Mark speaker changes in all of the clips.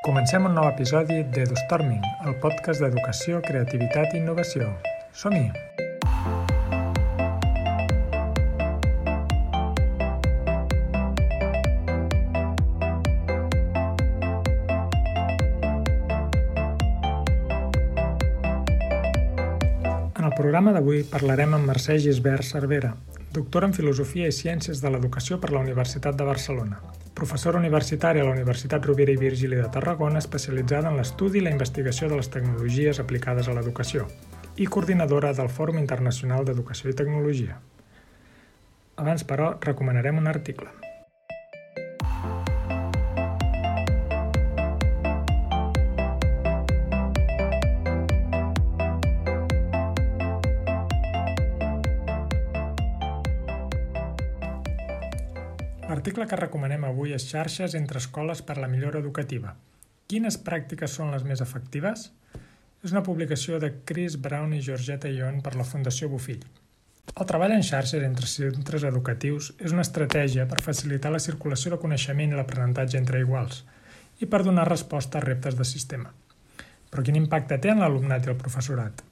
Speaker 1: Comencem un nou episodi d'EduStorming, el podcast d'educació, creativitat i innovació. Som-hi! En el programa d'avui parlarem amb Mercè Gisbert Cervera, doctora en Filosofia i Ciències de l'Educació per la Universitat de Barcelona, professora universitària a la Universitat Rovira i Virgili de Tarragona especialitzada en l'estudi i la investigació de les tecnologies aplicades a l'educació i coordinadora del Fòrum Internacional d'Educació i Tecnologia. Abans, però, recomanarem un article. L'article que recomanem avui és xarxes entre escoles per la millora educativa. Quines pràctiques són les més efectives? És una publicació de Chris Brown i Georgetta Ion per la Fundació Bofill. El treball en xarxes entre centres educatius és una estratègia per facilitar la circulació de coneixement i l'aprenentatge entre iguals i per donar resposta a reptes de sistema. Però quin impacte té en l'alumnat i el professorat?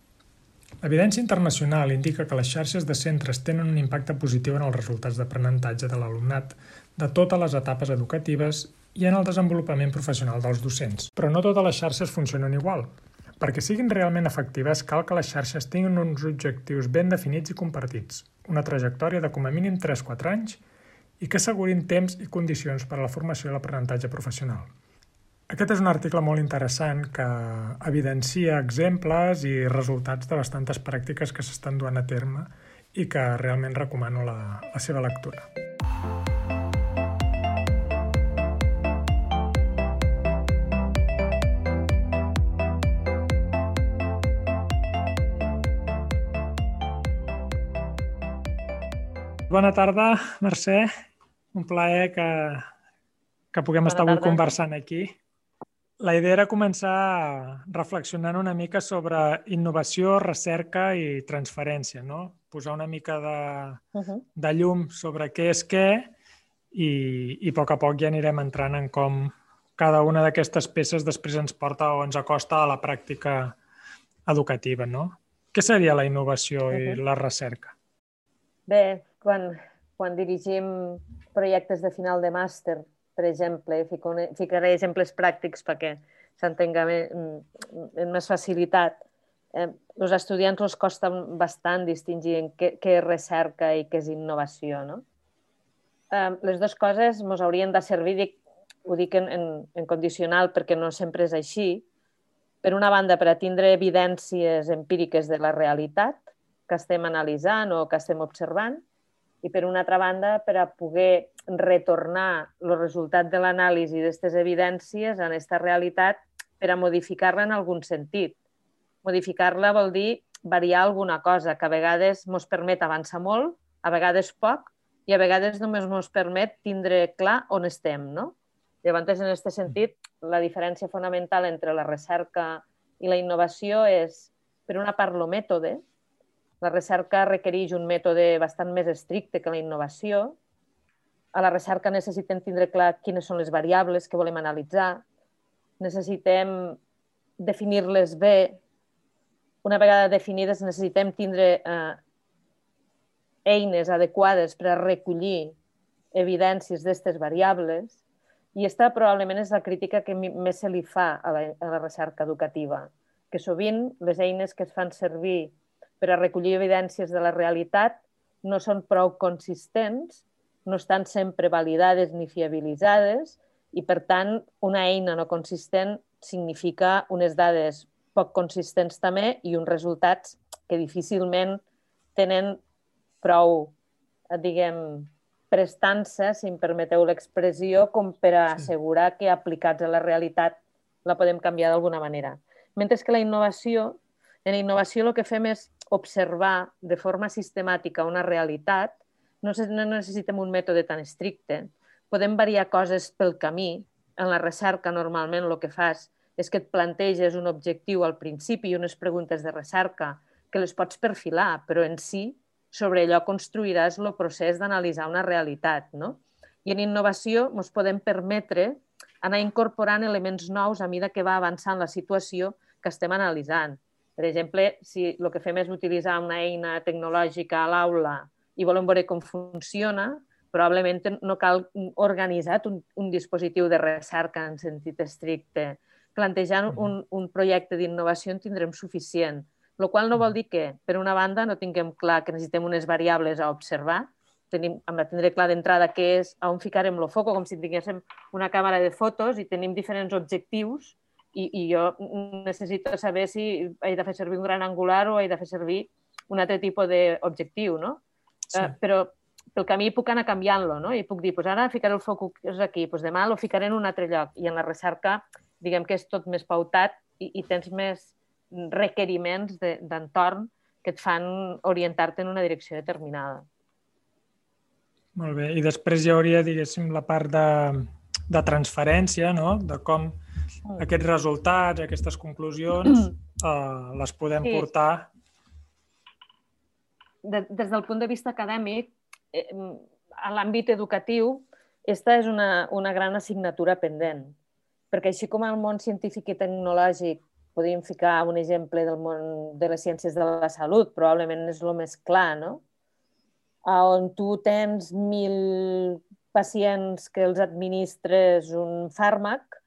Speaker 1: L'evidència internacional indica que les xarxes de centres tenen un impacte positiu en els resultats d'aprenentatge de l'alumnat de totes les etapes educatives i en el desenvolupament professional dels docents. Però no totes les xarxes funcionen igual. Perquè siguin realment efectives, cal que les xarxes tinguin uns objectius ben definits i compartits, una trajectòria de com a mínim 3-4 anys i que assegurin temps i condicions per a la formació i l'aprenentatge professional. Aquest és un article molt interessant que evidencia exemples i resultats de bastantes pràctiques que s'estan duent a terme i que realment recomano la, la seva lectura. Bona tarda, Mercè. Un plaer que, que puguem Bona estar avui tarda. conversant aquí. La idea era començar reflexionant una mica sobre innovació, recerca i transferència, no? Posar una mica de, uh -huh. de llum sobre què és què i, i a poc a poc ja anirem entrant en com cada una d'aquestes peces després ens porta o ens acosta a la pràctica educativa, no? Què seria la innovació uh -huh. i la recerca?
Speaker 2: Bé, quan, quan dirigim projectes de final de màster per exemple, fico, ficaré exemples pràctics perquè s'entenga amb més facilitat. Eh, els estudiants els costa bastant distingir en què, què és recerca i què és innovació. No? Eh, les dues coses ens haurien de servir, dic, ho dic en, en, en condicional perquè no sempre és així, per una banda, per a tindre evidències empíriques de la realitat que estem analitzant o que estem observant, i per una altra banda per a poder retornar el resultat de l'anàlisi d'aquestes evidències en aquesta realitat per a modificar-la en algun sentit. Modificar-la vol dir variar alguna cosa, que a vegades ens permet avançar molt, a vegades poc, i a vegades només ens permet tindre clar on estem. No? Llavors, en aquest sentit, la diferència fonamental entre la recerca i la innovació és, per una part, el mètode, la recerca requereix un mètode bastant més estricte que la innovació. A la recerca necessitem tindre clar quines són les variables que volem analitzar. Necessitem definir-les bé. Una vegada definides, necessitem tindre eh, eines adequades per a recollir evidències d'aquestes variables i aquesta probablement és la crítica que més se li fa a la, a la recerca educativa, que sovint les eines que es fan servir per a recollir evidències de la realitat no són prou consistents, no estan sempre validades ni fiabilitzades i, per tant, una eina no consistent significa unes dades poc consistents també i uns resultats que difícilment tenen prou, diguem, prestança, si em permeteu l'expressió, com per a assegurar que aplicats a la realitat la podem canviar d'alguna manera. Mentre que la innovació, en innovació el que fem és observar de forma sistemàtica una realitat, no, no necessitem un mètode tan estricte. Podem variar coses pel camí. En la recerca, normalment, el que fas és que et planteges un objectiu al principi i unes preguntes de recerca que les pots perfilar, però en si sobre allò construiràs el procés d'analitzar una realitat. No? I en innovació ens podem permetre anar incorporant elements nous a mida que va avançant la situació que estem analitzant. Per exemple, si el que fem és utilitzar una eina tecnològica a l'aula i volem veure com funciona, probablement no cal organitzar un, un dispositiu de recerca en sentit estricte. Plantejant un, un projecte d'innovació en tindrem suficient, el qual no vol dir que, per una banda, no tinguem clar que necessitem unes variables a observar, tenim, hem de tindre clar d'entrada què és, on ficarem el foc, com si tinguéssim una càmera de fotos i tenim diferents objectius i, i jo necessito saber si he de fer servir un gran angular o he de fer servir un altre tipus d'objectiu, no? Sí. Uh, però pel camí puc anar canviant-lo, no? I puc dir, pues ara ficaré el focus aquí, pues demà lo ficaré en un altre lloc. I en la recerca, diguem que és tot més pautat i, i tens més requeriments d'entorn de, que et fan orientar-te en una direcció determinada.
Speaker 1: Molt bé. I després hi hauria, diguéssim, la part de, de transferència, no? De com. Aquests resultats, aquestes conclusions, eh, les podem sí. portar...
Speaker 2: De, des del punt de vista acadèmic, eh, a l'àmbit educatiu, aquesta és una, una gran assignatura pendent, perquè així com al món científic i tecnològic podríem ficar un exemple del món de les ciències de la salut, probablement és el més clar, no? On tu tens mil pacients que els administres un fàrmac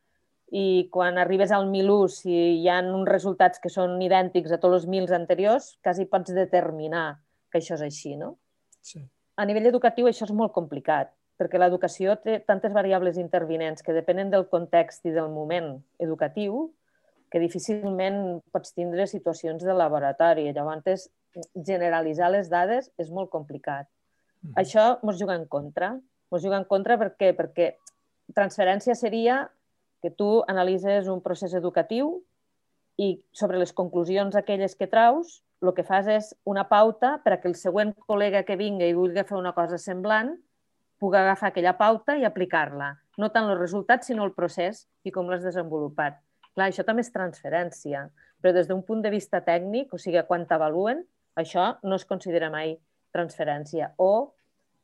Speaker 2: i quan arribes al mil ús i hi ha uns resultats que són idèntics a tots els mils anteriors, quasi pots determinar que això és així, no? Sí a nivell educatiu això és molt complicat, perquè l'educació té tantes variables intervinents que depenen del context i del moment educatiu que difícilment pots tindre situacions de laboratori. Llavors, generalitzar les dades és molt complicat. Mm. Això ens juga en contra. Ens juga en contra per què? Perquè transferència seria que tu analitzes un procés educatiu i sobre les conclusions aquelles que traus el que fas és una pauta per a que el següent col·lega que vingui i vulgui fer una cosa semblant pugui agafar aquella pauta i aplicar-la. No tant els resultats, sinó el procés i com l'has desenvolupat. Clar, això també és transferència, però des d'un punt de vista tècnic, o sigui, quan t'avaluen, això no es considera mai transferència. O,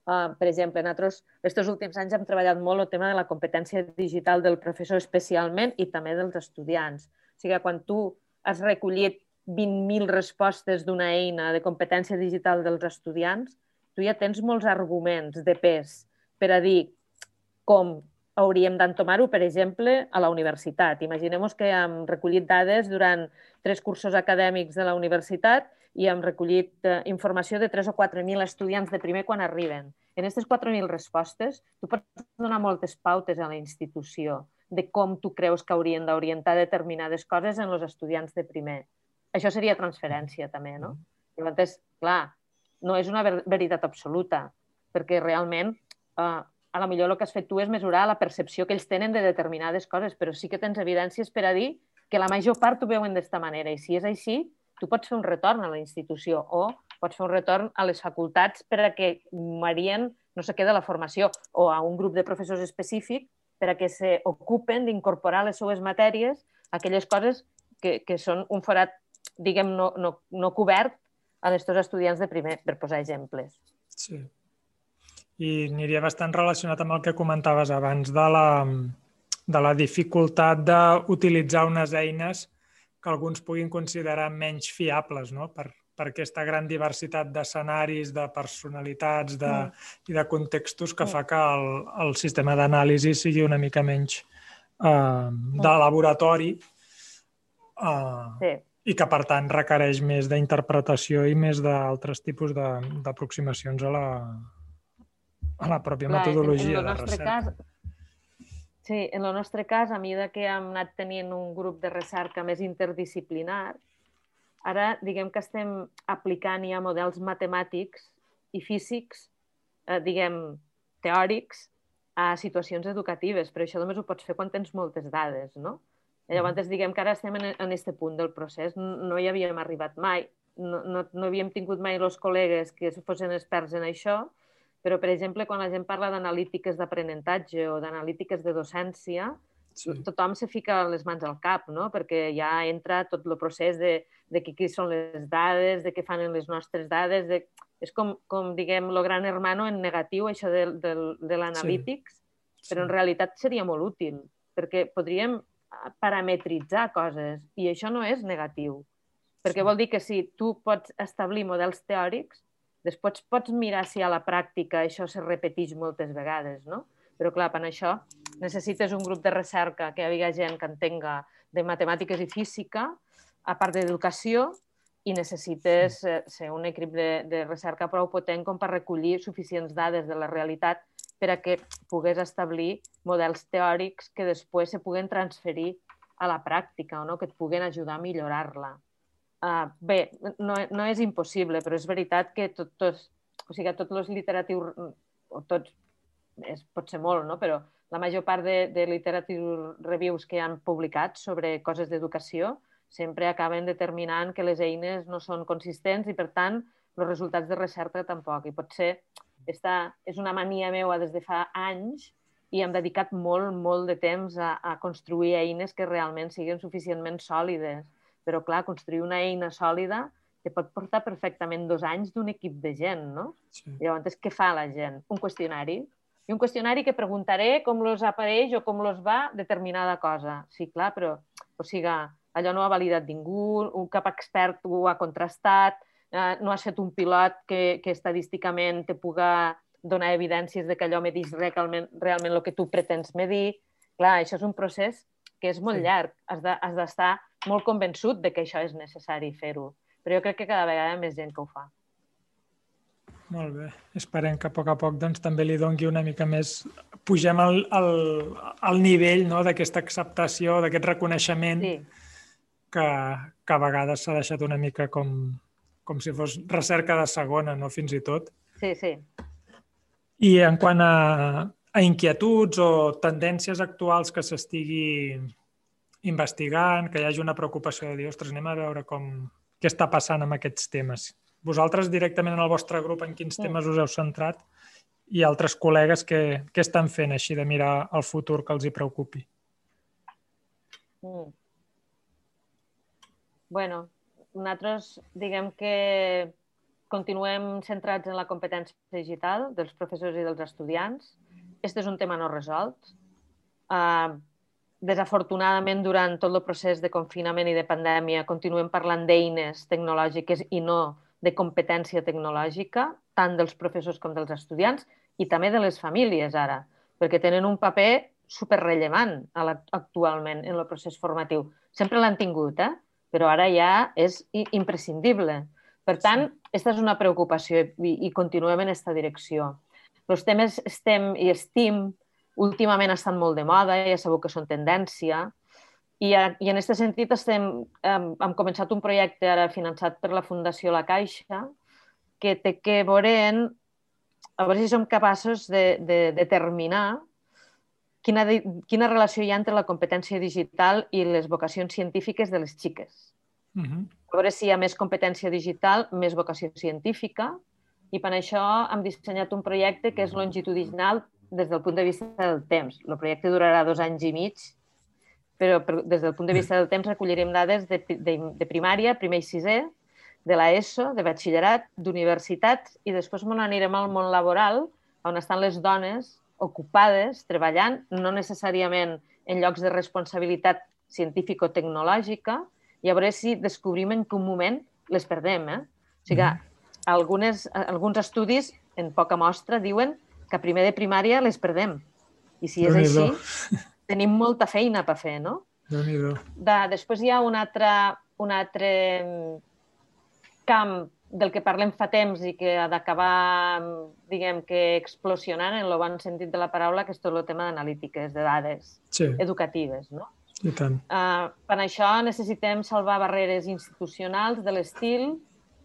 Speaker 2: uh, per exemple, nosaltres aquests últims anys hem treballat molt el tema de la competència digital del professor especialment i també dels estudiants. O sigui, quan tu has recollit 20.000 respostes d'una eina de competència digital dels estudiants, tu ja tens molts arguments de pes per a dir com hauríem d'entomar-ho, per exemple, a la universitat. Imaginem que hem recollit dades durant tres cursos acadèmics de la universitat i hem recollit eh, informació de 3 o 4.000 estudiants de primer quan arriben. En aquestes 4.000 respostes, tu pots donar moltes pautes a la institució de com tu creus que haurien d'orientar determinades coses en els estudiants de primer. Això seria transferència, també, no? Mm-hmm. Llavors, clar, no és una ver veritat absoluta, perquè realment eh, a la millor el que has fet tu és mesurar la percepció que ells tenen de determinades coses, però sí que tens evidències per a dir que la major part ho veuen d'esta manera. I si és així, tu pots fer un retorn a la institució o pots fer un retorn a les facultats per a que Marien no se queda la formació o a un grup de professors específic per a que se ocupen d'incorporar les seues matèries aquelles coses que, que són un forat diguem, no, no, no cobert a aquests estudiants de primer, per posar exemples.
Speaker 1: Sí. I aniria bastant relacionat amb el que comentaves abans de la, de la dificultat d'utilitzar unes eines que alguns puguin considerar menys fiables no? per, per aquesta gran diversitat d'escenaris, de personalitats de, mm. i de contextos que mm. fa que el, el sistema d'anàlisi sigui una mica menys eh, de mm. laboratori eh, sí i que, per tant, requereix més d'interpretació i més d'altres tipus d'aproximacions a, la, a la pròpia Clar, metodologia en, en de recerca.
Speaker 2: Cas, sí, en el nostre cas, a mesura que hem anat tenint un grup de recerca més interdisciplinar, ara diguem que estem aplicant ja models matemàtics i físics, eh, diguem, teòrics, a situacions educatives, però això només ho pots fer quan tens moltes dades, no? Llavors, diguem que ara estem en, este punt del procés. No hi havíem arribat mai. No, no, no havíem tingut mai els col·legues que fossin experts en això, però, per exemple, quan la gent parla d'analítiques d'aprenentatge o d'analítiques de docència, sí. tothom se fica les mans al cap, no? perquè ja entra tot el procés de, de que qui són les dades, de què fan les nostres dades, de... és com, com diguem, el gran hermano en negatiu, això de, de, de l'analítics, sí. sí. però en realitat seria molt útil perquè podríem parametritzar coses i això no és negatiu. Perquè vol dir que si tu pots establir models teòrics, després pots mirar si a la pràctica això se repeteix moltes vegades, no? Però, clar, per això necessites un grup de recerca que hi hagi gent que entenga de matemàtiques i física, a part d'educació, i necessites eh, ser un equip de, de recerca prou potent com per recollir suficients dades de la realitat per a que pogués establir models teòrics que després se puguen transferir a la pràctica o no? que et puguen ajudar a millorar-la. Uh, bé, no, no és impossible, però és veritat que tot, tots, o sigui, tots els literatius, o tots, és, pot ser molt, no? però la major part de, de literature reviews que han publicat sobre coses d'educació sempre acaben determinant que les eines no són consistents i, per tant, els resultats de recerca tampoc. I potser esta és una mania meua des de fa anys i hem dedicat molt, molt de temps a, a construir eines que realment siguin suficientment sòlides. Però, clar, construir una eina sòlida te pot portar perfectament dos anys d'un equip de gent, no? Sí. Llavors, què fa la gent? Un qüestionari. I un qüestionari que preguntaré com los apareix o com los va determinada cosa. Sí, clar, però, o sigui, allò no ha validat ningú, un cap expert ho ha contrastat, eh, no has fet un pilot que, que estadísticament te puga donar evidències de que allò medís realment, realment el que tu pretens medir. Clar, això és un procés que és molt sí. llarg. Has d'estar de, molt convençut de que això és necessari fer-ho. Però jo crec que cada vegada hi ha més gent que ho fa.
Speaker 1: Molt bé. Esperem que a poc a poc doncs, també li dongui una mica més... Pugem el, el, el nivell no? d'aquesta acceptació, d'aquest reconeixement sí que, que a vegades s'ha deixat una mica com, com si fos recerca de segona, no? fins i tot.
Speaker 2: Sí, sí.
Speaker 1: I en quant a, a inquietuds o tendències actuals que s'estigui investigant, que hi hagi una preocupació de dir, ostres, anem a veure com, què està passant amb aquests temes. Vosaltres directament en el vostre grup en quins temes us heu centrat i altres col·legues que, què estan fent així de mirar el futur que els hi preocupi?
Speaker 2: Mm bueno, nosaltres diguem que continuem centrats en la competència digital dels professors i dels estudiants. Este és un tema no resolt. Uh, desafortunadament, durant tot el procés de confinament i de pandèmia, continuem parlant d'eines tecnològiques i no de competència tecnològica, tant dels professors com dels estudiants i també de les famílies ara, perquè tenen un paper superrellevant actualment en el procés formatiu. Sempre l'han tingut, eh? però ara ja és imprescindible. Per tant, aquesta és una preocupació i, i continuem en aquesta direcció. Els temes STEM i STEAM últimament estan molt de moda, ja sabeu que són tendència, i, a, i en aquest sentit estem, hem, hem començat un projecte ara finançat per la Fundació La Caixa que té que veure en, a veure si som capaços de, de determinar quina, quina relació hi ha entre la competència digital i les vocacions científiques de les xiques. Uh -huh. A veure si hi ha més competència digital, més vocació científica, i per això hem dissenyat un projecte que és longitudinal des del punt de vista del temps. El projecte durarà dos anys i mig, però des del punt de vista del temps recollirem dades de, de, de primària, primer i sisè, de l'ESO, de batxillerat, d'universitats, i després m'on anirem al món laboral, on estan les dones ocupades, treballant, no necessàriament en llocs de responsabilitat científico-tecnològica, i a veure si descobrim en quin moment les perdem. Eh? O sigui, mm. algunes, alguns estudis, en poca mostra, diuen que primer de primària les perdem. I si és així, tenim molta feina per fer, no?
Speaker 1: De,
Speaker 2: després hi ha un altre, un altre camp del que parlem fa temps i que ha d'acabar, diguem que explosionant en el bon sentit de la paraula, que és tot el tema d'analítiques, de dades
Speaker 1: sí.
Speaker 2: educatives, no?
Speaker 1: I tant.
Speaker 2: Uh, per això necessitem salvar barreres institucionals de l'estil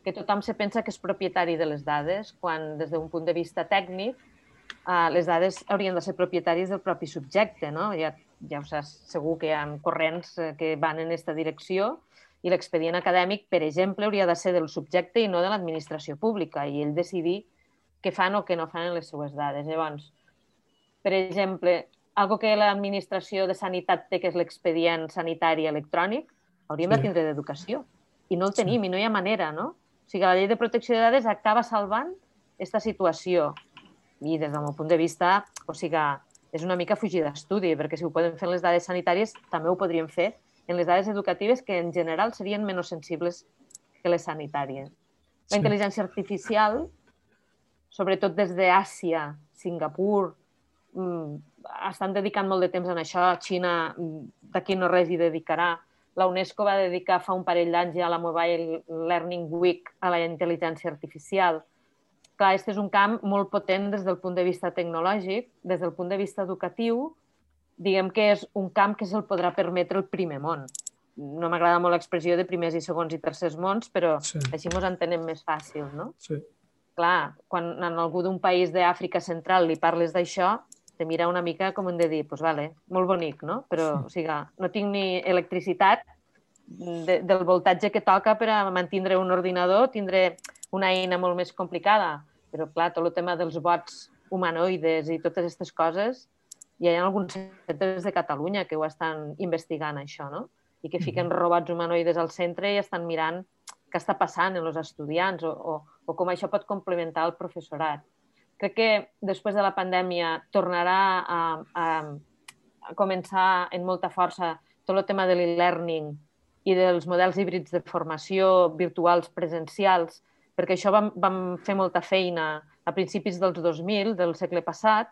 Speaker 2: que tothom se pensa que és propietari de les dades, quan des d'un punt de vista tècnic uh, les dades haurien de ser propietaris del propi subjecte, no? Ja, ja ho saps, segur que hi ha corrents eh, que van en aquesta direcció, i l'expedient acadèmic, per exemple, hauria de ser del subjecte i no de l'administració pública i ell decidir què fan o què no fan en les seues dades. Llavors, per exemple, algo que l'administració de sanitat té, que és l'expedient sanitari electrònic, hauríem sí. de tindre d'educació. I no el tenim, sí. i no hi ha manera, no? O sigui, la llei de protecció de dades acaba salvant aquesta situació. I des del meu punt de vista, o sigui, és una mica fugir d'estudi, perquè si ho podem fer en les dades sanitàries, també ho podríem fer en les dades educatives que en general serien menys sensibles que les sanitàries. La intel·ligència artificial, sobretot des d'Àsia, Singapur, mm, estan dedicant molt de temps en això. Xina mm, d'aquí no res hi dedicarà. La UNESCO va dedicar fa un parell d'anys ja a la Mobile Learning Week a la intel·ligència artificial. Clar, aquest és un camp molt potent des del punt de vista tecnològic, des del punt de vista educatiu, diguem que és un camp que se'l podrà permetre el primer món. No m'agrada molt l'expressió de primers i segons i tercers mons, però sí. així ens entenem més fàcil, no?
Speaker 1: Sí.
Speaker 2: Clar, quan en algú d'un país d'Àfrica Central li parles d'això, te mira una mica com hem de dir, doncs pues vale, molt bonic, no? Però, sí. o sigui, no tinc ni electricitat de, del voltatge que toca per a mantindre un ordinador, tindré una eina molt més complicada. Però, clar, tot el tema dels bots humanoides i totes aquestes coses, hi ha alguns centres de Catalunya que ho estan investigant, això, no? I que fiquen robots humanoides al centre i estan mirant què està passant en els estudiants o, o, o com això pot complementar el professorat. Crec que després de la pandèmia tornarà a, a, a començar en molta força tot el tema de l'e-learning i dels models híbrids de formació virtuals presencials, perquè això vam, vam fer molta feina a principis dels 2000, del segle passat,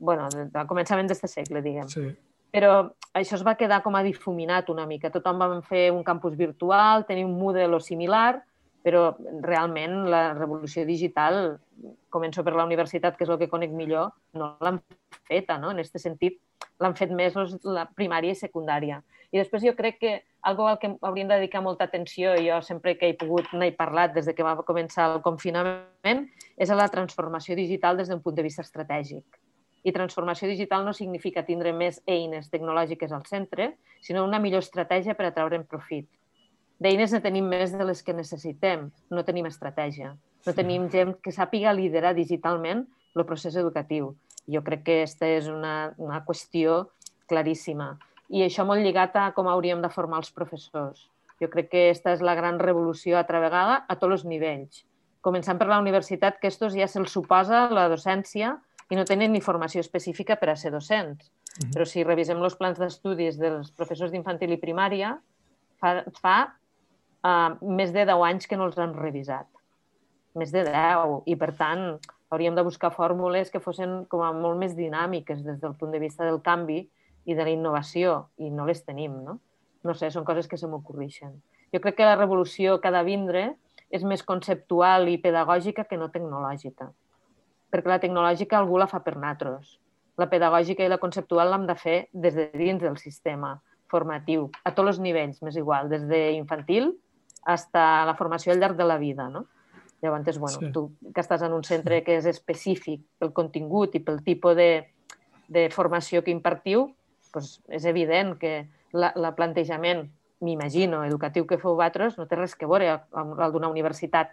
Speaker 2: bueno, al començament d'aquest segle, diguem.
Speaker 1: Sí.
Speaker 2: Però això es va quedar com a difuminat una mica. Tothom vam fer un campus virtual, tenir un Moodle o similar, però realment la revolució digital, començo per la universitat, que és el que conec millor, no l'han feta, no? En aquest sentit, l'han fet més la primària i secundària. I després jo crec que algo al que hauríem de dedicar molta atenció, i jo sempre que he pogut n'he parlat des de que va començar el confinament, és a la transformació digital des d'un punt de vista estratègic. I transformació digital no significa tindre més eines tecnològiques al centre, sinó una millor estratègia per a treure'n profit. D'eines ne tenim més de les que necessitem, no tenim estratègia. No tenim gent que sàpiga liderar digitalment el procés educatiu. Jo crec que aquesta és una, una qüestió claríssima. I això molt lligat a com hauríem de formar els professors. Jo crec que aquesta és la gran revolució altra vegada a tots els nivells. Començant per la universitat, que estos ja se'ls suposa la docència i no tenen ni formació específica per a ser docents. Mm -hmm. Però si revisem els plans d'estudis dels professors d'infantil i primària, fa, fa uh, més de 10 anys que no els han revisat. Més de 10. I, per tant, hauríem de buscar fórmules que fossin com a molt més dinàmiques des del punt de vista del canvi i de la innovació, i no les tenim, no? No sé, són coses que se m'ocorreixen. Jo crec que la revolució que ha de vindre és més conceptual i pedagògica que no tecnològica perquè la tecnològica algú la fa per natros. La pedagògica i la conceptual l'hem de fer des de dins del sistema formatiu, a tots els nivells, més igual, des d'infantil fins a la formació al llarg de la vida, no? Llavors, bueno, sí. tu que estàs en un centre que és específic pel contingut i pel tipus de, de formació que impartiu, doncs és evident que la, la plantejament, m'imagino, educatiu que feu vosaltres no té res que veure amb el d'una universitat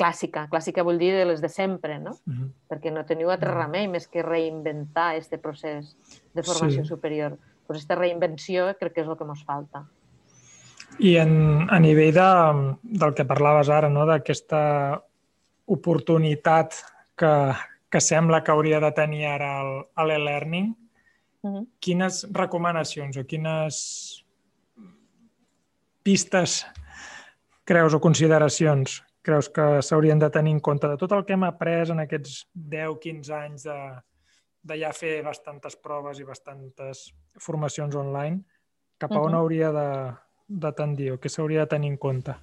Speaker 2: clàssica. Clàssica vol dir de les de sempre, no? Uh -huh. Perquè no teniu altre -huh. remei més que reinventar aquest procés de formació sí. superior. Pues aquesta reinvenció crec que és el que ens falta.
Speaker 1: I en, a nivell de, del que parlaves ara, no? d'aquesta oportunitat que, que sembla que hauria de tenir ara l'e-learning, uh -huh. quines recomanacions o quines pistes creus o consideracions creus que s'haurien de tenir en compte de tot el que hem après en aquests 10-15 anys de, de ja fer bastantes proves i bastantes formacions online, cap a on uh -huh. hauria de, de tendir o què s'hauria de tenir en compte?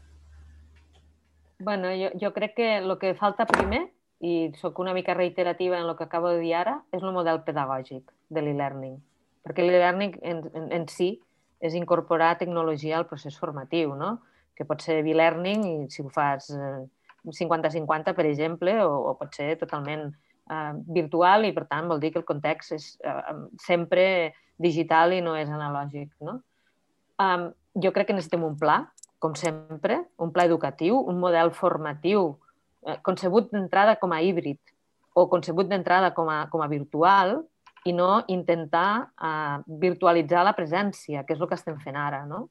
Speaker 2: bueno, jo, jo crec que el que falta primer, i sóc una mica reiterativa en el que acabo de dir ara, és el model pedagògic de l'e-learning. Perquè l'e-learning en, en, en si és incorporar tecnologia al procés formatiu, no? que pot ser e-learning i si ho fas 50-50, eh, per exemple, o, o pot ser totalment uh, virtual i, per tant, vol dir que el context és uh, sempre digital i no és analògic. No? Um, jo crec que necessitem un pla, com sempre, un pla educatiu, un model formatiu uh, concebut d'entrada com a híbrid o concebut d'entrada com, a, com a virtual i no intentar uh, virtualitzar la presència, que és el que estem fent ara. No?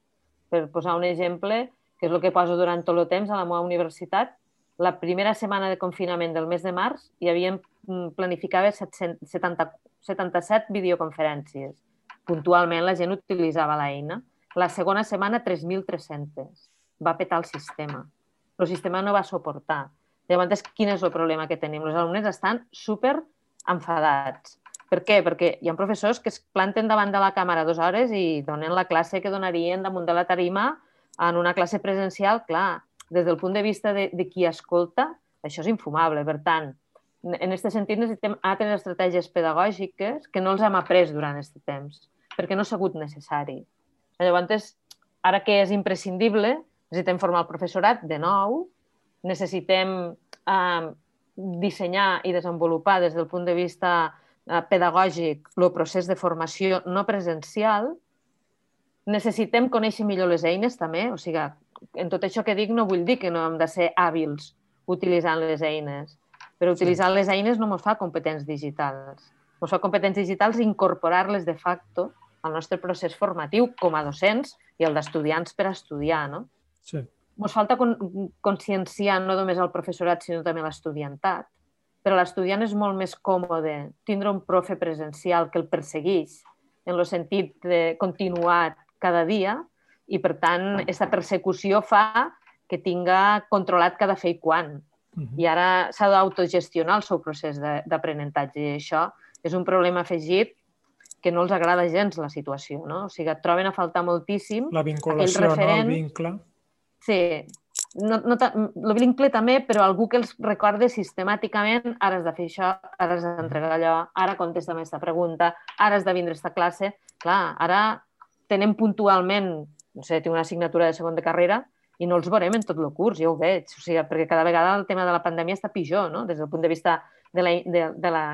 Speaker 2: Per posar un exemple, que és el que poso durant tot el temps a la meva universitat, la primera setmana de confinament del mes de març hi havia mm, planificava 700, 70, 77 videoconferències. Puntualment la gent utilitzava l'eina. La segona setmana, 3.300. Va petar el sistema. El sistema no va suportar. Llavors, quin és el problema que tenim? Els alumnes estan super enfadats. Per què? Perquè hi ha professors que es planten davant de la càmera dues hores i donen la classe que donarien damunt de la tarima en una classe presencial. Clar, des del punt de vista de, de qui escolta, això és infumable. Per tant, en aquest sentit necessitem altres estratègies pedagògiques que no els hem après durant aquest temps, perquè no ha sigut necessari. Llavors, ara que és imprescindible, necessitem formar el professorat de nou, necessitem eh, dissenyar i desenvolupar des del punt de vista eh, pedagògic el procés de formació no presencial, necessitem conèixer millor les eines també, o sigui, en tot això que dic no vull dir que no hem de ser hàbils utilitzant les eines, però utilitzar sí. les eines no ens fa competents digitals. Ens fa competents digitals incorporar-les de facto al nostre procés formatiu com a docents i el d'estudiants per estudiar, no?
Speaker 1: Sí.
Speaker 2: Ens falta con conscienciar no només el professorat, sinó també l'estudiantat. Però l'estudiant és molt més còmode tindre un profe presencial que el persegueix en el sentit de continuat cada dia i, per tant, aquesta persecució fa que tinga controlat cada fer i quan. Uh -huh. I ara s'ha d'autogestionar el seu procés d'aprenentatge i això és un problema afegit que no els agrada gens la situació, no? O sigui, et troben a faltar moltíssim
Speaker 1: La vinculació, referent... no? El vincle.
Speaker 2: Sí, no, no el vincle també, però algú que els recorde sistemàticament ara has de fer això, ara has d'entregar allò, ara contesta aquesta pregunta, ara has de vindre a aquesta classe. Clar, ara tenem puntualment, no sé, tinc una assignatura de segon de carrera i no els veurem en tot el curs, jo ho veig, o sigui, perquè cada vegada el tema de la pandèmia està pitjor, no? des del punt de vista de la, de, de la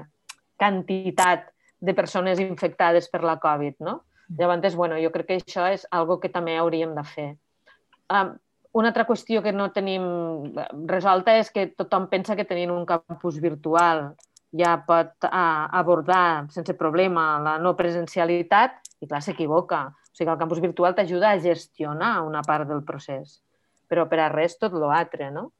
Speaker 2: quantitat de persones infectades per la Covid. No? Mm. Llavors, bueno, jo crec que això és algo que també hauríem de fer. Um, una altra qüestió que no tenim resolta és que tothom pensa que tenint un campus virtual ja pot uh, abordar sense problema la no presencialitat i clar, s'equivoca. O sigui, el campus virtual t'ajuda a gestionar una part del procés però per a res tot l'altre, no?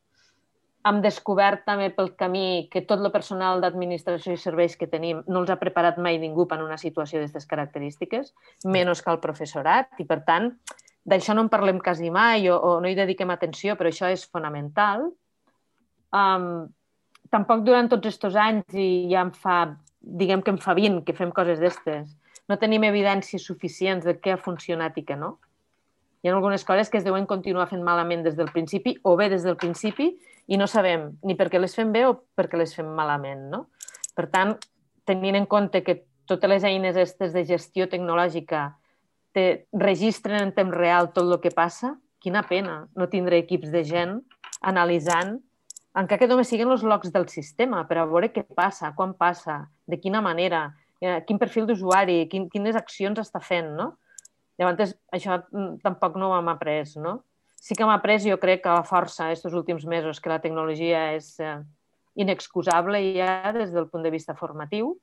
Speaker 2: Hem descobert també pel camí que tot el personal d'administració i serveis que tenim no els ha preparat mai ningú per una situació d'aquestes característiques, menys que el professorat, i per tant, d'això no en parlem quasi mai o, o no hi dediquem atenció, però això és fonamental. Um, tampoc durant tots aquests anys, i ja em fa, diguem que em fa 20 que fem coses d'estes, no tenim evidències suficients de què ha funcionat i què no. Ha algunes coses que es deuen continuar fent malament des del principi o bé des del principi i no sabem ni per què les fem bé o per què les fem malament. No? Per tant, tenint en compte que totes les eines estes de gestió tecnològica te registren en temps real tot el que passa, quina pena no tindre equips de gent analitzant, encara que només siguin els logs del sistema, per a veure què passa, quan passa, de quina manera, eh, quin perfil d'usuari, quin, quines accions està fent, no? Llavors, això mm, tampoc no hem après, no? Sí que hem après, jo crec, que a força aquests últims mesos que la tecnologia és eh, inexcusable ja des del punt de vista formatiu,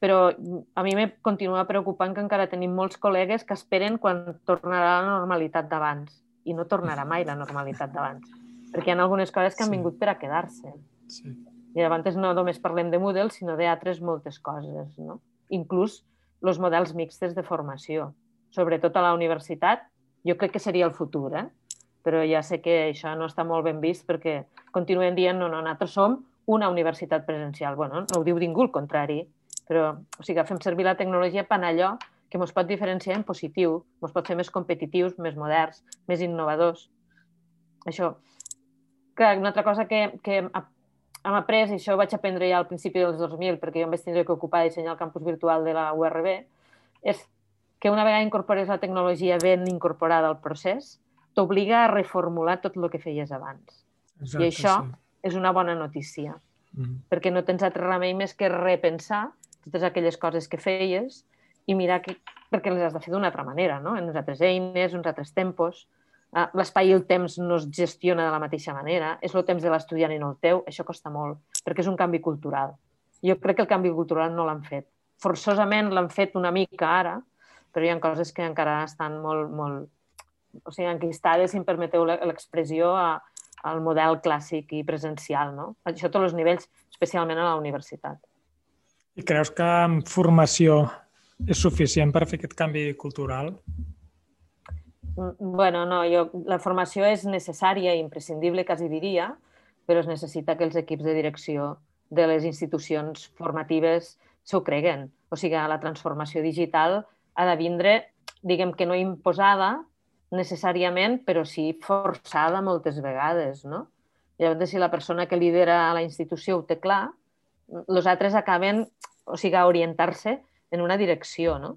Speaker 2: però mm, a mi me continua preocupant que encara tenim molts col·legues que esperen quan tornarà la normalitat d'abans i no tornarà mai la normalitat d'abans, perquè hi ha algunes coses que han vingut per a quedar-se. Sí. I llavors no només parlem de Moodle, sinó d'altres moltes coses, no? Inclús els models mixtes de formació sobretot a la universitat, jo crec que seria el futur, eh? però ja sé que això no està molt ben vist perquè continuen dient no, no, nosaltres som una universitat presencial. Bueno, no ho diu ningú, el contrari, però o sigui, fem servir la tecnologia per allò que ens pot diferenciar en positiu, ens pot fer més competitius, més moderns, més innovadors. Això. Clar, una altra cosa que, que hem après, i això ho vaig aprendre ja al principi dels 2000, perquè jo em vaig tenir que ocupar de dissenyar el campus virtual de la URB, és que una vegada incorpores la tecnologia ben incorporada al procés, t'obliga a reformular tot el que feies abans. Exacte, I això sí. és una bona notícia, mm -hmm. perquè no tens altre remei més que repensar totes aquelles coses que feies i mirar que, perquè les has de fer d'una altra manera, no? en unes altres eines, uns altres tempos. Uh, L'espai i el temps no es gestiona de la mateixa manera, és el temps de l'estudiant i no el teu, això costa molt, perquè és un canvi cultural. Jo crec que el canvi cultural no l'han fet. Forçosament l'han fet una mica ara, però hi ha coses que encara estan molt, molt o sigui, enquistades, si em permeteu l'expressió, al model clàssic i presencial, no? Això a tots els nivells, especialment a la universitat.
Speaker 1: I creus que amb formació és suficient per fer aquest canvi cultural?
Speaker 2: Mm, bueno, no, jo, la formació és necessària i imprescindible, quasi diria, però es necessita que els equips de direcció de les institucions formatives s'ho creguen. O sigui, la transformació digital ha de vindre, diguem que no imposada necessàriament, però sí forçada moltes vegades, no? Llavors, si la persona que lidera la institució ho té clar, els altres acaben, o sigui, a orientar-se en una direcció, no?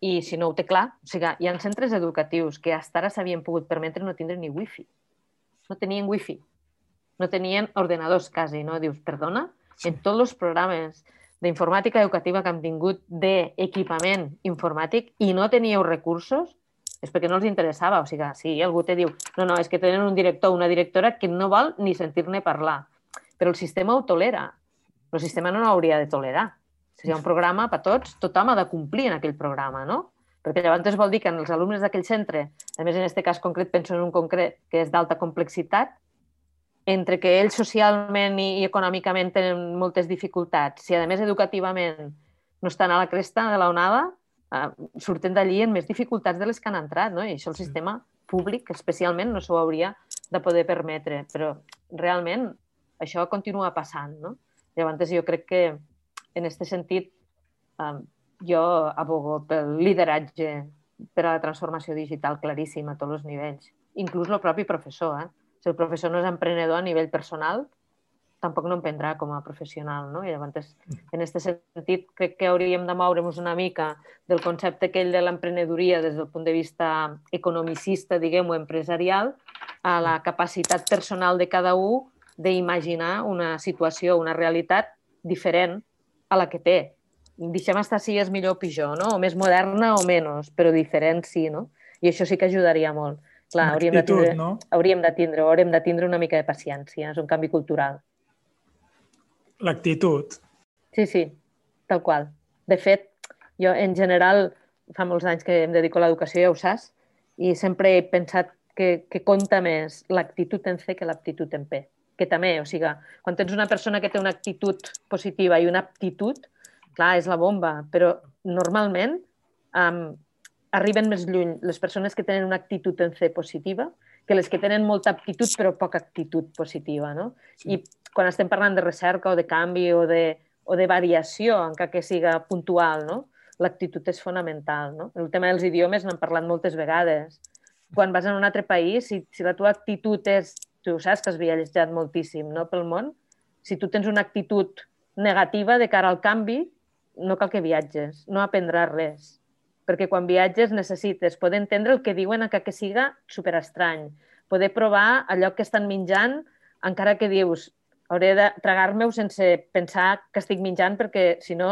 Speaker 2: I si no ho té clar, o sigui, hi ha centres educatius que fins ara s'havien pogut permetre no tindre ni wifi. No tenien wifi. No tenien ordenadors quasi, no? Dius, perdona? En tots els programes d'informàtica educativa que hem tingut d'equipament informàtic i no teníeu recursos, és perquè no els interessava. O sigui, si algú te diu, no, no, és que tenen un director o una directora que no vol ni sentir-ne parlar. Però el sistema ho tolera. El sistema no hauria de tolerar. Si hi ha un programa per tots, tothom ha de complir en aquell programa, no? Perquè llavors vol dir que en els alumnes d'aquell centre, a més en aquest cas concret penso en un concret que és d'alta complexitat, entre que ells socialment i econòmicament tenen moltes dificultats, si a més educativament no estan a la cresta de la onada, eh, surten d'allí amb més dificultats de les que han entrat, no? I això el sistema públic, especialment, no s'ho hauria de poder permetre. Però realment això continua passant, no? Llavors jo crec que en aquest sentit eh, jo abogo pel lideratge per a la transformació digital claríssim a tots els nivells, inclús el propi professor. Eh? Si el professor no és emprenedor a nivell personal, tampoc no emprendrà com a professional. No? I llavors, en aquest sentit, crec que hauríem de moure'ns una mica del concepte aquell de l'emprenedoria des del punt de vista economicista, diguem-ho, empresarial, a la capacitat personal de cada un d'imaginar una situació, una realitat diferent a la que té. Deixem estar si és millor o pitjor, no? o més moderna o menys, però diferent sí, no? I això sí que ajudaria molt. Clar, hauríem de, tindre, no? hauríem de tindre, hauríem de tindre una mica de paciència, és un canvi cultural.
Speaker 1: L'actitud.
Speaker 2: Sí, sí, tal qual. De fet, jo en general fa molts anys que em dedico a l'educació, ja ho saps, i sempre he pensat que, que compta més l'actitud en C que l'aptitud en P. Que també, o sigui, quan tens una persona que té una actitud positiva i una aptitud, clar, és la bomba, però normalment um, arriben més lluny les persones que tenen una actitud en C positiva que les que tenen molta aptitud però poca actitud positiva, no? Sí. I quan estem parlant de recerca o de canvi o de, o de variació, encara que siga puntual, no? l'actitud és fonamental. No? El tema dels idiomes n'hem parlat moltes vegades. Quan vas a un altre país, si, si la teva actitud és... Tu saps que has viatjat moltíssim no? pel món. Si tu tens una actitud negativa de cara al canvi, no cal que viatges, no aprendràs res. Perquè quan viatges necessites poder entendre el que diuen encara que siga superestrany, poder provar allò que estan menjant encara que dius hauré de tragar-me-ho sense pensar que estic menjant perquè, si no,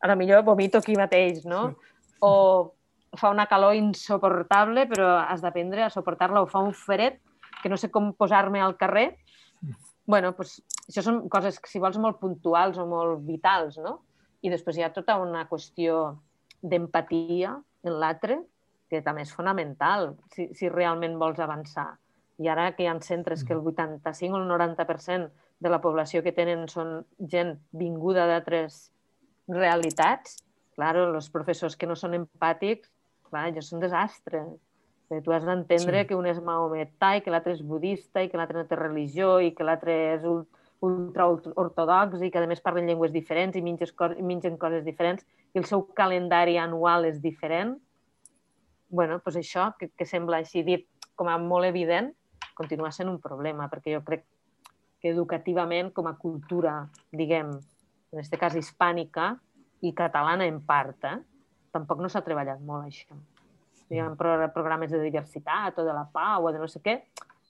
Speaker 2: a la millor vomito aquí mateix, no? O fa una calor insoportable, però has d'aprendre a suportar-la, o fa un fred que no sé com posar-me al carrer. bueno, pues, això són coses, si vols, molt puntuals o molt vitals, no? I després hi ha tota una qüestió d'empatia en l'altre, que també és fonamental si, si realment vols avançar. I ara que hi ha centres que el 85 o el 90% de la població que tenen són gent vinguda d'altres realitats. Claro, els professors que no són empàtics, clar, ja són desastres. Perquè tu has d'entendre sí. que un és maometà i que l'altre és budista i que l'altre no té religió i que l'altre és ultra ortodox i que a més parlen llengües diferents i mengen, mengen coses diferents i el seu calendari anual és diferent. bueno, doncs això, que, que sembla així dit com a molt evident, continua sent un problema, perquè jo crec que educativament, com a cultura, diguem, en aquest cas hispànica i catalana en part, eh? tampoc no s'ha treballat molt això. Hi ha programes de diversitat o de la pau o de no sé què,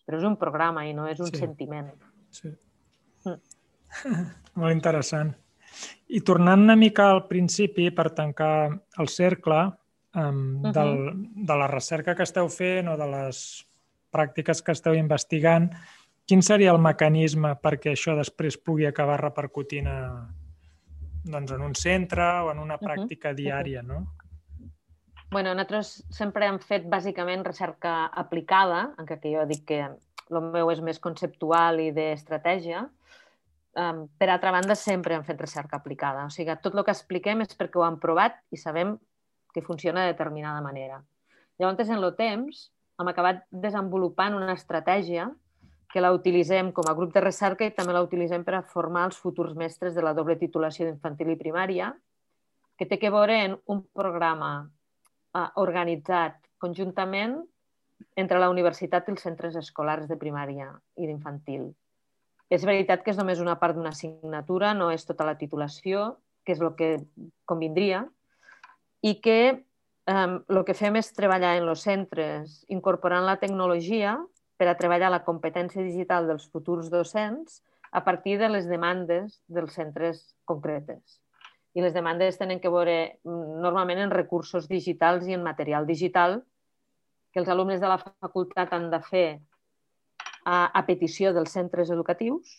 Speaker 2: però és un programa i no és un sí. sentiment. Sí.
Speaker 1: Molt interessant. I tornant una mica al principi, per tancar el cercle, um, uh -huh. del, de la recerca que esteu fent o de les pràctiques que esteu investigant, quin seria el mecanisme perquè això després pugui acabar repercutint a, doncs, en un centre o en una pràctica uh -huh. diària, no?
Speaker 2: bueno, nosaltres sempre hem fet bàsicament recerca aplicada, encara que jo dic que el meu és més conceptual i d'estratègia. Um, per altra banda, sempre hem fet recerca aplicada. O sigui, tot el que expliquem és perquè ho hem provat i sabem que funciona de determinada manera. Llavors, en el temps, hem acabat desenvolupant una estratègia que la utilitzem com a grup de recerca i també la utilitzem per a formar els futurs mestres de la doble titulació d'infantil i primària, que té que veure en un programa uh, organitzat conjuntament entre la universitat i els centres escolars de primària i d'infantil. És veritat que és només una part d'una assignatura, no és tota la titulació, que és el que convindria, i que el que fem és treballar en els centres incorporant la tecnologia per a treballar la competència digital dels futurs docents a partir de les demandes dels centres concretes. I les demandes tenen que veure mm, normalment en recursos digitals i en material digital que els alumnes de la facultat han de fer a, a petició dels centres educatius,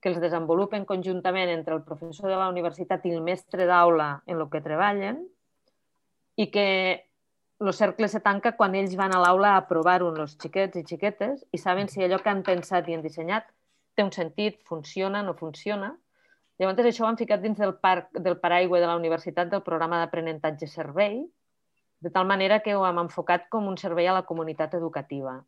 Speaker 2: que els desenvolupen conjuntament entre el professor de la universitat i el mestre d'aula en el que treballen, i que el cercle se tanca quan ells van a l'aula a provar-ho els xiquets i xiquetes i saben si allò que han pensat i han dissenyat té un sentit, funciona, no funciona. Llavors, això ho han ficat dins del, parc, del paraigua de la universitat del programa d'aprenentatge servei, de tal manera que ho hem enfocat com un servei a la comunitat educativa.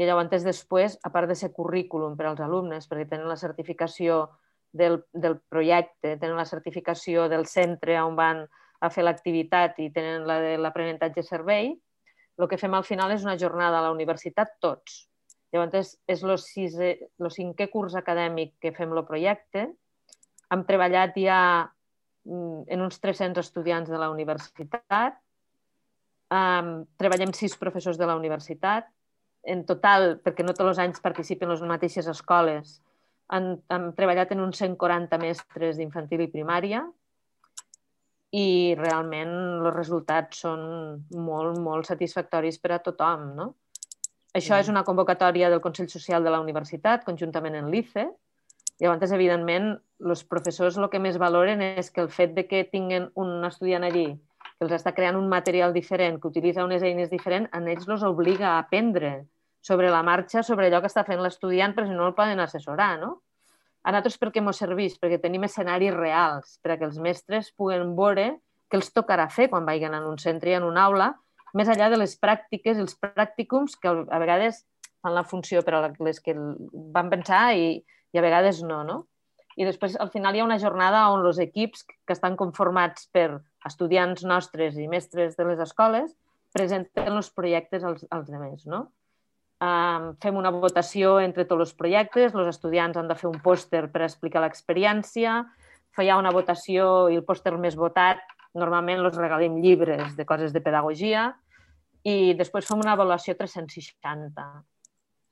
Speaker 2: I llavors després, a part de ser currículum per als alumnes, perquè tenen la certificació del, del projecte, tenen la certificació del centre on van a fer l'activitat i tenen la de l'aprenentatge servei, el que fem al final és una jornada a la universitat tots. Llavors, és el, cinquè curs acadèmic que fem el projecte. Hem treballat ja mm, en uns 300 estudiants de la universitat Um, treballem sis professors de la universitat. En total, perquè no tots els anys participen les mateixes escoles, han, han treballat en uns 140 mestres d'infantil i primària i realment els resultats són molt, molt satisfactoris per a tothom. No? Això és mm. una convocatòria del Consell Social de la Universitat, conjuntament amb l'ICE. Llavors, evidentment, els professors el que més valoren és que el fet de que tinguin un estudiant allí que els està creant un material diferent, que utilitza unes eines diferents, a ells els obliga a aprendre sobre la marxa, sobre allò que està fent l'estudiant, però si no el poden assessorar, no? A nosaltres per què ens serveix? Perquè tenim escenaris reals, perquè els mestres puguen veure què els tocarà fer quan vagin en un centre i en una aula, més enllà de les pràctiques els pràcticums que a vegades fan la funció per a les que van pensar i, i a vegades no, no? I després, al final, hi ha una jornada on els equips que estan conformats per estudiants nostres i mestres de les escoles presenten els projectes als, als altres. No? Um, fem una votació entre tots els projectes, els estudiants han de fer un pòster per explicar l'experiència, feia una votació i el pòster més votat, normalment els regalem llibres de coses de pedagogia i després fem una avaluació 360.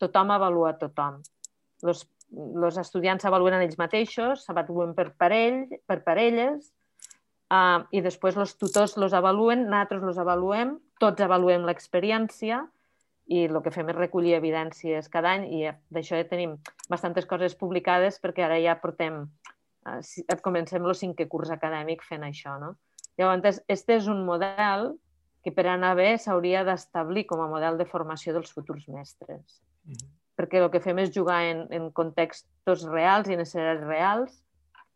Speaker 2: Tothom avalua tothom. Els els estudiants s'avaluen ells mateixos, s'avaluen per, parell, per parelles, uh, i després els tutors els avaluen, nosaltres els avaluem, tots avaluem l'experiència i el que fem és recollir evidències cada any i d'això ja tenim bastantes coses publicades perquè ara ja portem, uh, comencem el cinquè curs acadèmic fent això. No? Llavors, este és un model que per anar bé s'hauria d'establir com a model de formació dels futurs mestres. Mm -hmm perquè el que fem és jugar en, en contextos reals i en escenaris reals,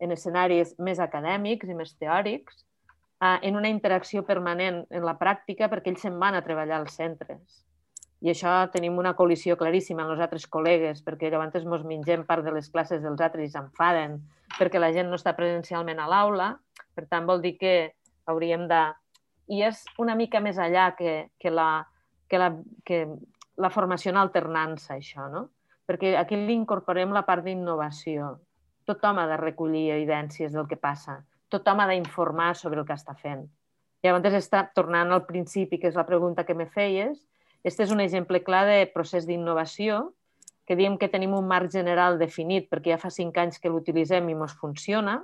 Speaker 2: en escenaris més acadèmics i més teòrics, eh, en una interacció permanent en la pràctica perquè ells se'n van a treballar als centres. I això tenim una col·lisió claríssima amb els altres col·legues, perquè llavors ens mengem part de les classes dels altres i s'enfaden perquè la gent no està presencialment a l'aula. Per tant, vol dir que hauríem de... I és una mica més allà que, que, la, que, la, que la formació en alternança, això, no? Perquè aquí li incorporem la part d'innovació. Tothom ha de recollir evidències del que passa. Tothom ha d'informar sobre el que està fent. I llavors està tornant al principi, que és la pregunta que me feies. Este és un exemple clar de procés d'innovació, que diem que tenim un marc general definit perquè ja fa cinc anys que l'utilitzem i ens funciona,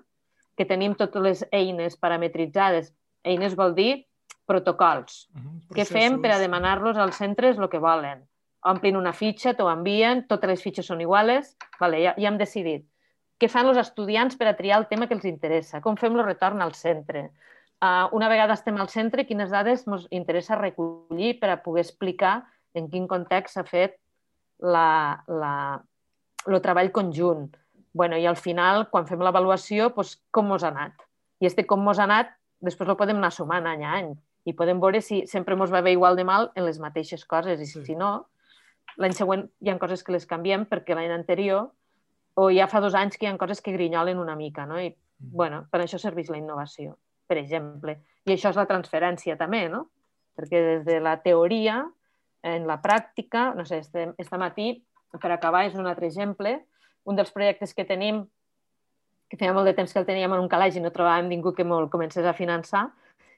Speaker 2: que tenim totes les eines parametritzades. Eines vol dir protocols. Uh -huh. Què fem per a demanar-los als centres el que volen? Omplin una fitxa, t'ho envien, totes les fitxes són iguales, vale, ja, ja hem decidit. Què fan els estudiants per a triar el tema que els interessa? Com fem el retorn al centre? Uh, una vegada estem al centre, quines dades ens interessa recollir per a poder explicar en quin context s'ha fet la, la, el treball conjunt? bueno, i al final, quan fem l'avaluació, doncs, com mos ha anat? I este com mos ha anat, després lo podem anar sumant any a any i podem veure si sempre mos va bé igual de mal en les mateixes coses i si, sí. si no, l'any següent hi ha coses que les canviem perquè l'any anterior o ja fa dos anys que hi ha coses que grinyolen una mica, no? I, mm. bueno, per això serveix la innovació, per exemple. I això és la transferència també, no? Perquè des de la teoria, en la pràctica, no sé, este, este matí, per acabar, és un altre exemple, un dels projectes que tenim, que feia molt de temps que el teníem en un calaix i no trobàvem ningú que me'l comencés a finançar,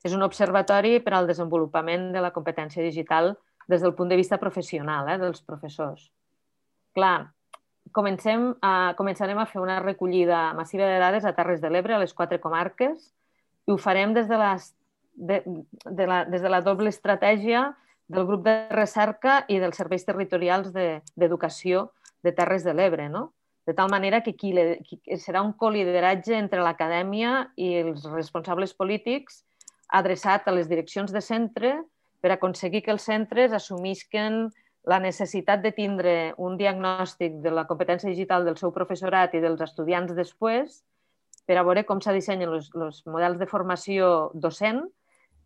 Speaker 2: és un observatori per al desenvolupament de la competència digital des del punt de vista professional eh, dels professors. Clar, comencem a, començarem a fer una recollida massiva de dades a Terres de l'Ebre, a les quatre comarques, i ho farem des de, les, de, de la, des de la doble estratègia del grup de recerca i dels serveis territorials d'educació de, de Terres de l'Ebre, no? de tal manera que, qui, qui serà un colideratge entre l'acadèmia i els responsables polítics adreçat a les direccions de centre per aconseguir que els centres assumisquen la necessitat de tindre un diagnòstic de la competència digital del seu professorat i dels estudiants després per a veure com se dissenyen els models de formació docent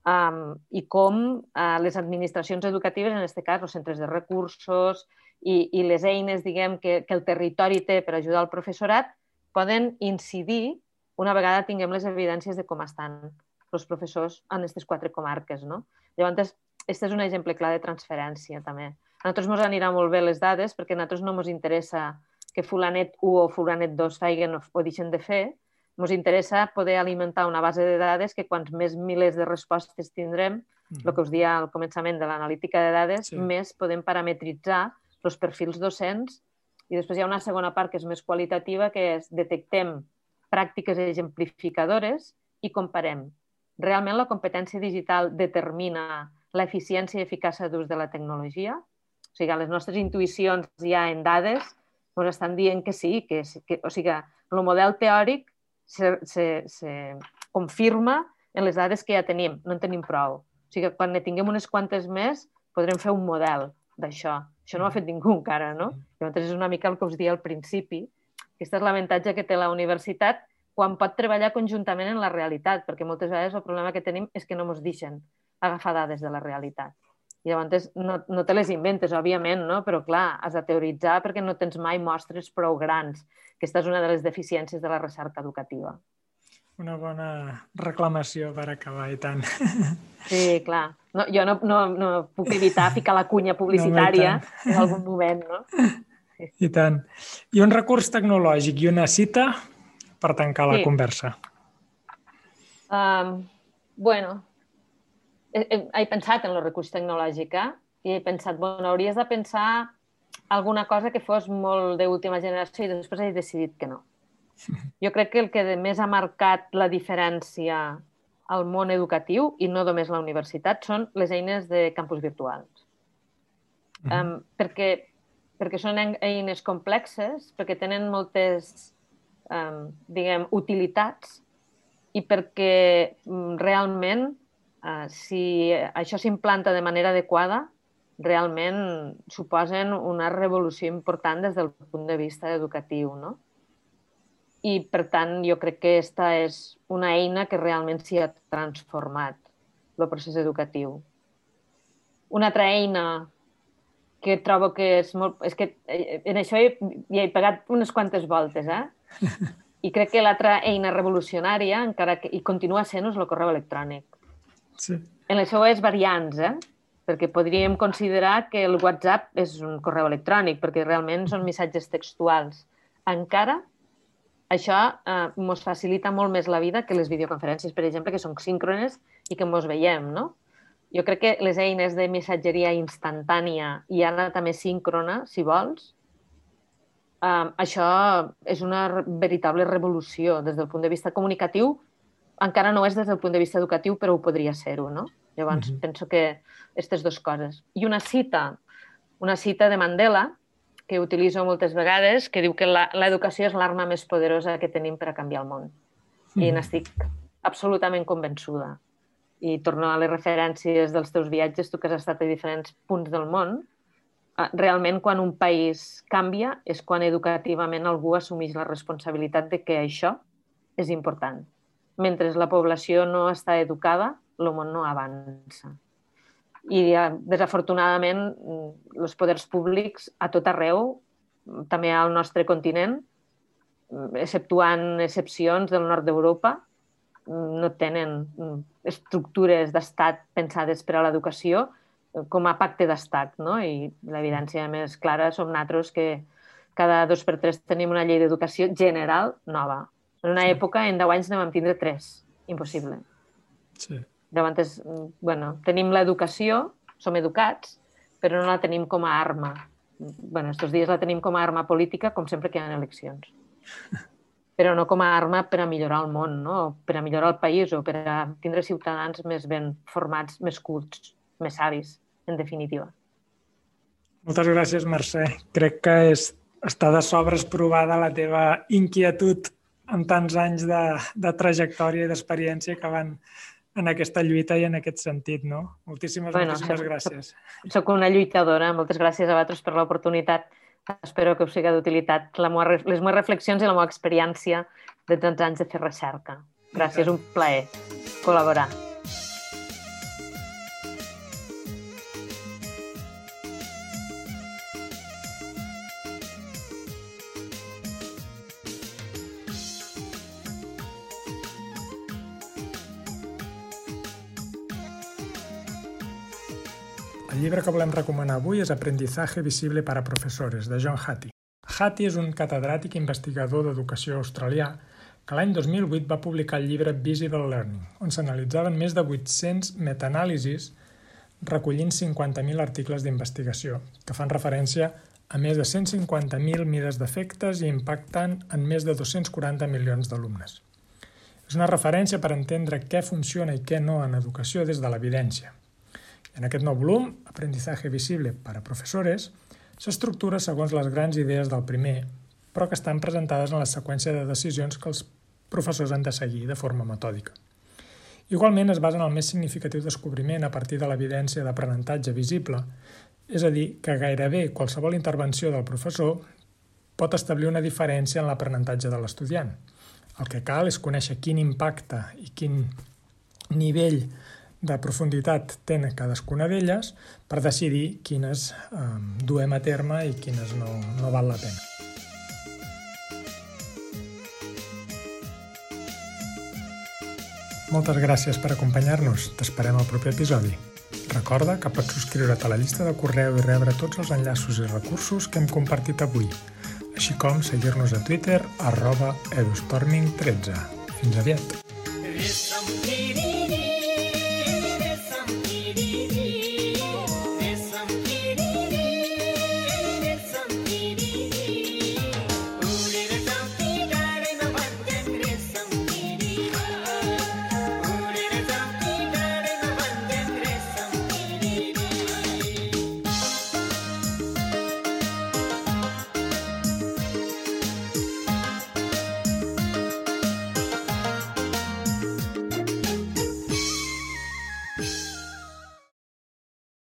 Speaker 2: um, i com uh, les administracions educatives, en aquest cas els centres de recursos, i, i les eines diguem, que, que el territori té per ajudar el professorat poden incidir una vegada tinguem les evidències de com estan els professors en aquestes quatre comarques. No? Llavors, aquest és un exemple clar de transferència també. A nosaltres ens anirà molt bé les dades perquè a nosaltres no ens interessa que fulanet 1 o fulanet 2 feien o, o deixen de fer, ens interessa poder alimentar una base de dades que quants més milers de respostes tindrem, mm. el que us dia al començament de l'analítica de dades, sí. més podem parametritzar els perfils docents i després hi ha una segona part que és més qualitativa, que és detectem pràctiques exemplificadores i comparem. Realment la competència digital determina l'eficiència i eficàcia d'ús de la tecnologia? O sigui, les nostres intuïcions ja en dades ens estan dient que sí, que, que o sigui, el model teòric se, se, se confirma en les dades que ja tenim, no en tenim prou. O sigui, quan ne tinguem unes quantes més, podrem fer un model d'això. Això no ho ha fet ningú encara, no? Llavors és una mica el que us dia al principi. Aquest és l'avantatge que té la universitat quan pot treballar conjuntament en la realitat, perquè moltes vegades el problema que tenim és que no ens deixen agafar dades de la realitat. I llavors no, no te les inventes, òbviament, no? però clar, has de teoritzar perquè no tens mai mostres prou grans. Aquesta és una de les deficiències de la recerca educativa.
Speaker 1: Una bona reclamació per acabar, i tant.
Speaker 2: Sí, clar. No, jo no, no, no puc evitar ficar la cunya publicitària no, en algun moment, no?
Speaker 1: Sí. I tant. I un recurs tecnològic i una cita per tancar la sí. conversa.
Speaker 2: Um, bueno, he, he, he pensat en el recurs tecnològic eh? i he pensat, bueno, hauries de pensar alguna cosa que fos molt d'última generació i després he decidit que no. Jo crec que el que més ha marcat la diferència al món educatiu, i no només la universitat, són les eines de campus virtuals. Mm -hmm. um, perquè, perquè són eines complexes, perquè tenen moltes, um, diguem, utilitats i perquè um, realment, uh, si això s'implanta de manera adequada, realment suposen una revolució important des del punt de vista educatiu, no? i, per tant, jo crec que aquesta és una eina que realment s'hi ha transformat el procés educatiu. Una altra eina que trobo que és molt... És que eh, en això hi, hi he pegat unes quantes voltes, eh? I crec que l'altra eina revolucionària, encara que i continua sent, és el correu electrònic. Sí. En les seues variants, eh? Perquè podríem considerar que el WhatsApp és un correu electrònic, perquè realment són missatges textuals. Encara això eh, ens facilita molt més la vida que les videoconferències, per exemple, que són síncrones i que ens veiem, no? Jo crec que les eines de missatgeria instantània i ara també síncrona, si vols, eh, això és una veritable revolució des del punt de vista comunicatiu. Encara no és des del punt de vista educatiu, però ho podria ser-ho, no? Llavors, mm -hmm. penso que aquestes dues coses. I una cita, una cita de Mandela, que utilitzo moltes vegades, que diu que l'educació és l'arma més poderosa que tenim per a canviar el món. Mm. I n'estic absolutament convençuda. I torno a les referències dels teus viatges, tu que has estat a diferents punts del món, realment quan un país canvia és quan educativament algú assumeix la responsabilitat de que això és important. Mentre la població no està educada, el món no avança. I desafortunadament els poders públics a tot arreu, també al nostre continent, exceptuant excepcions del nord d'Europa, no tenen estructures d'estat pensades per a l'educació com a pacte d'estat, no? I l'evidència més clara som nosaltres que cada dos per tres tenim una llei d'educació general nova. En una sí. època, en 10 anys, anem a tindre tres. Impossible. Sí. Llavors, bueno, tenim l'educació, som educats, però no la tenim com a arma. bueno, estos dies la tenim com a arma política, com sempre que hi ha eleccions. Però no com a arma per a millorar el món, no? per a millorar el país o per a tindre ciutadans més ben formats, més cults, més savis en definitiva.
Speaker 1: Moltes gràcies, Mercè. Crec que és, està de sobres provada la teva inquietud en tants anys de, de trajectòria i d'experiència que van en aquesta lluita i en aquest sentit, no? Moltíssimes, bueno, moltíssimes soc, gràcies.
Speaker 2: Soc, una lluitadora. Moltes gràcies a vosaltres per l'oportunitat. Espero que us sigui d'utilitat les meves reflexions i la meva experiència de tants anys de fer recerca. Gràcies, un plaer col·laborar.
Speaker 1: Llibre que volem recomanar avui és Aprendizaje visible para profesores, de John Hattie. Hattie és un catedràtic investigador d'educació australià que l'any 2008 va publicar el llibre Visible Learning, on s'analitzaven més de 800 metaanàlisis recollint 50.000 articles d'investigació, que fan referència a més de 150.000 mides d'efectes i impacten en més de 240 milions d'alumnes. És una referència per entendre què funciona i què no en educació des de l'evidència. En aquest nou volum, Aprendizaje visible para professores, s'estructura segons les grans idees del primer, però que estan presentades en la seqüència de decisions que els professors han de seguir de forma metòdica. Igualment es basa en el més significatiu descobriment a partir de l'evidència d'aprenentatge visible, és a dir, que gairebé qualsevol intervenció del professor pot establir una diferència en l'aprenentatge de l'estudiant. El que cal és conèixer quin impacte i quin nivell de profunditat tenen cadascuna d'elles per decidir quines eh, duem a terme i quines no, no val la pena. Moltes gràcies per acompanyar-nos. T'esperem al proper episodi. Recorda que pots subscriure't a la llista de correu i rebre tots els enllaços i recursos que hem compartit avui, així com seguir-nos a Twitter arroba edustorming13. Fins aviat!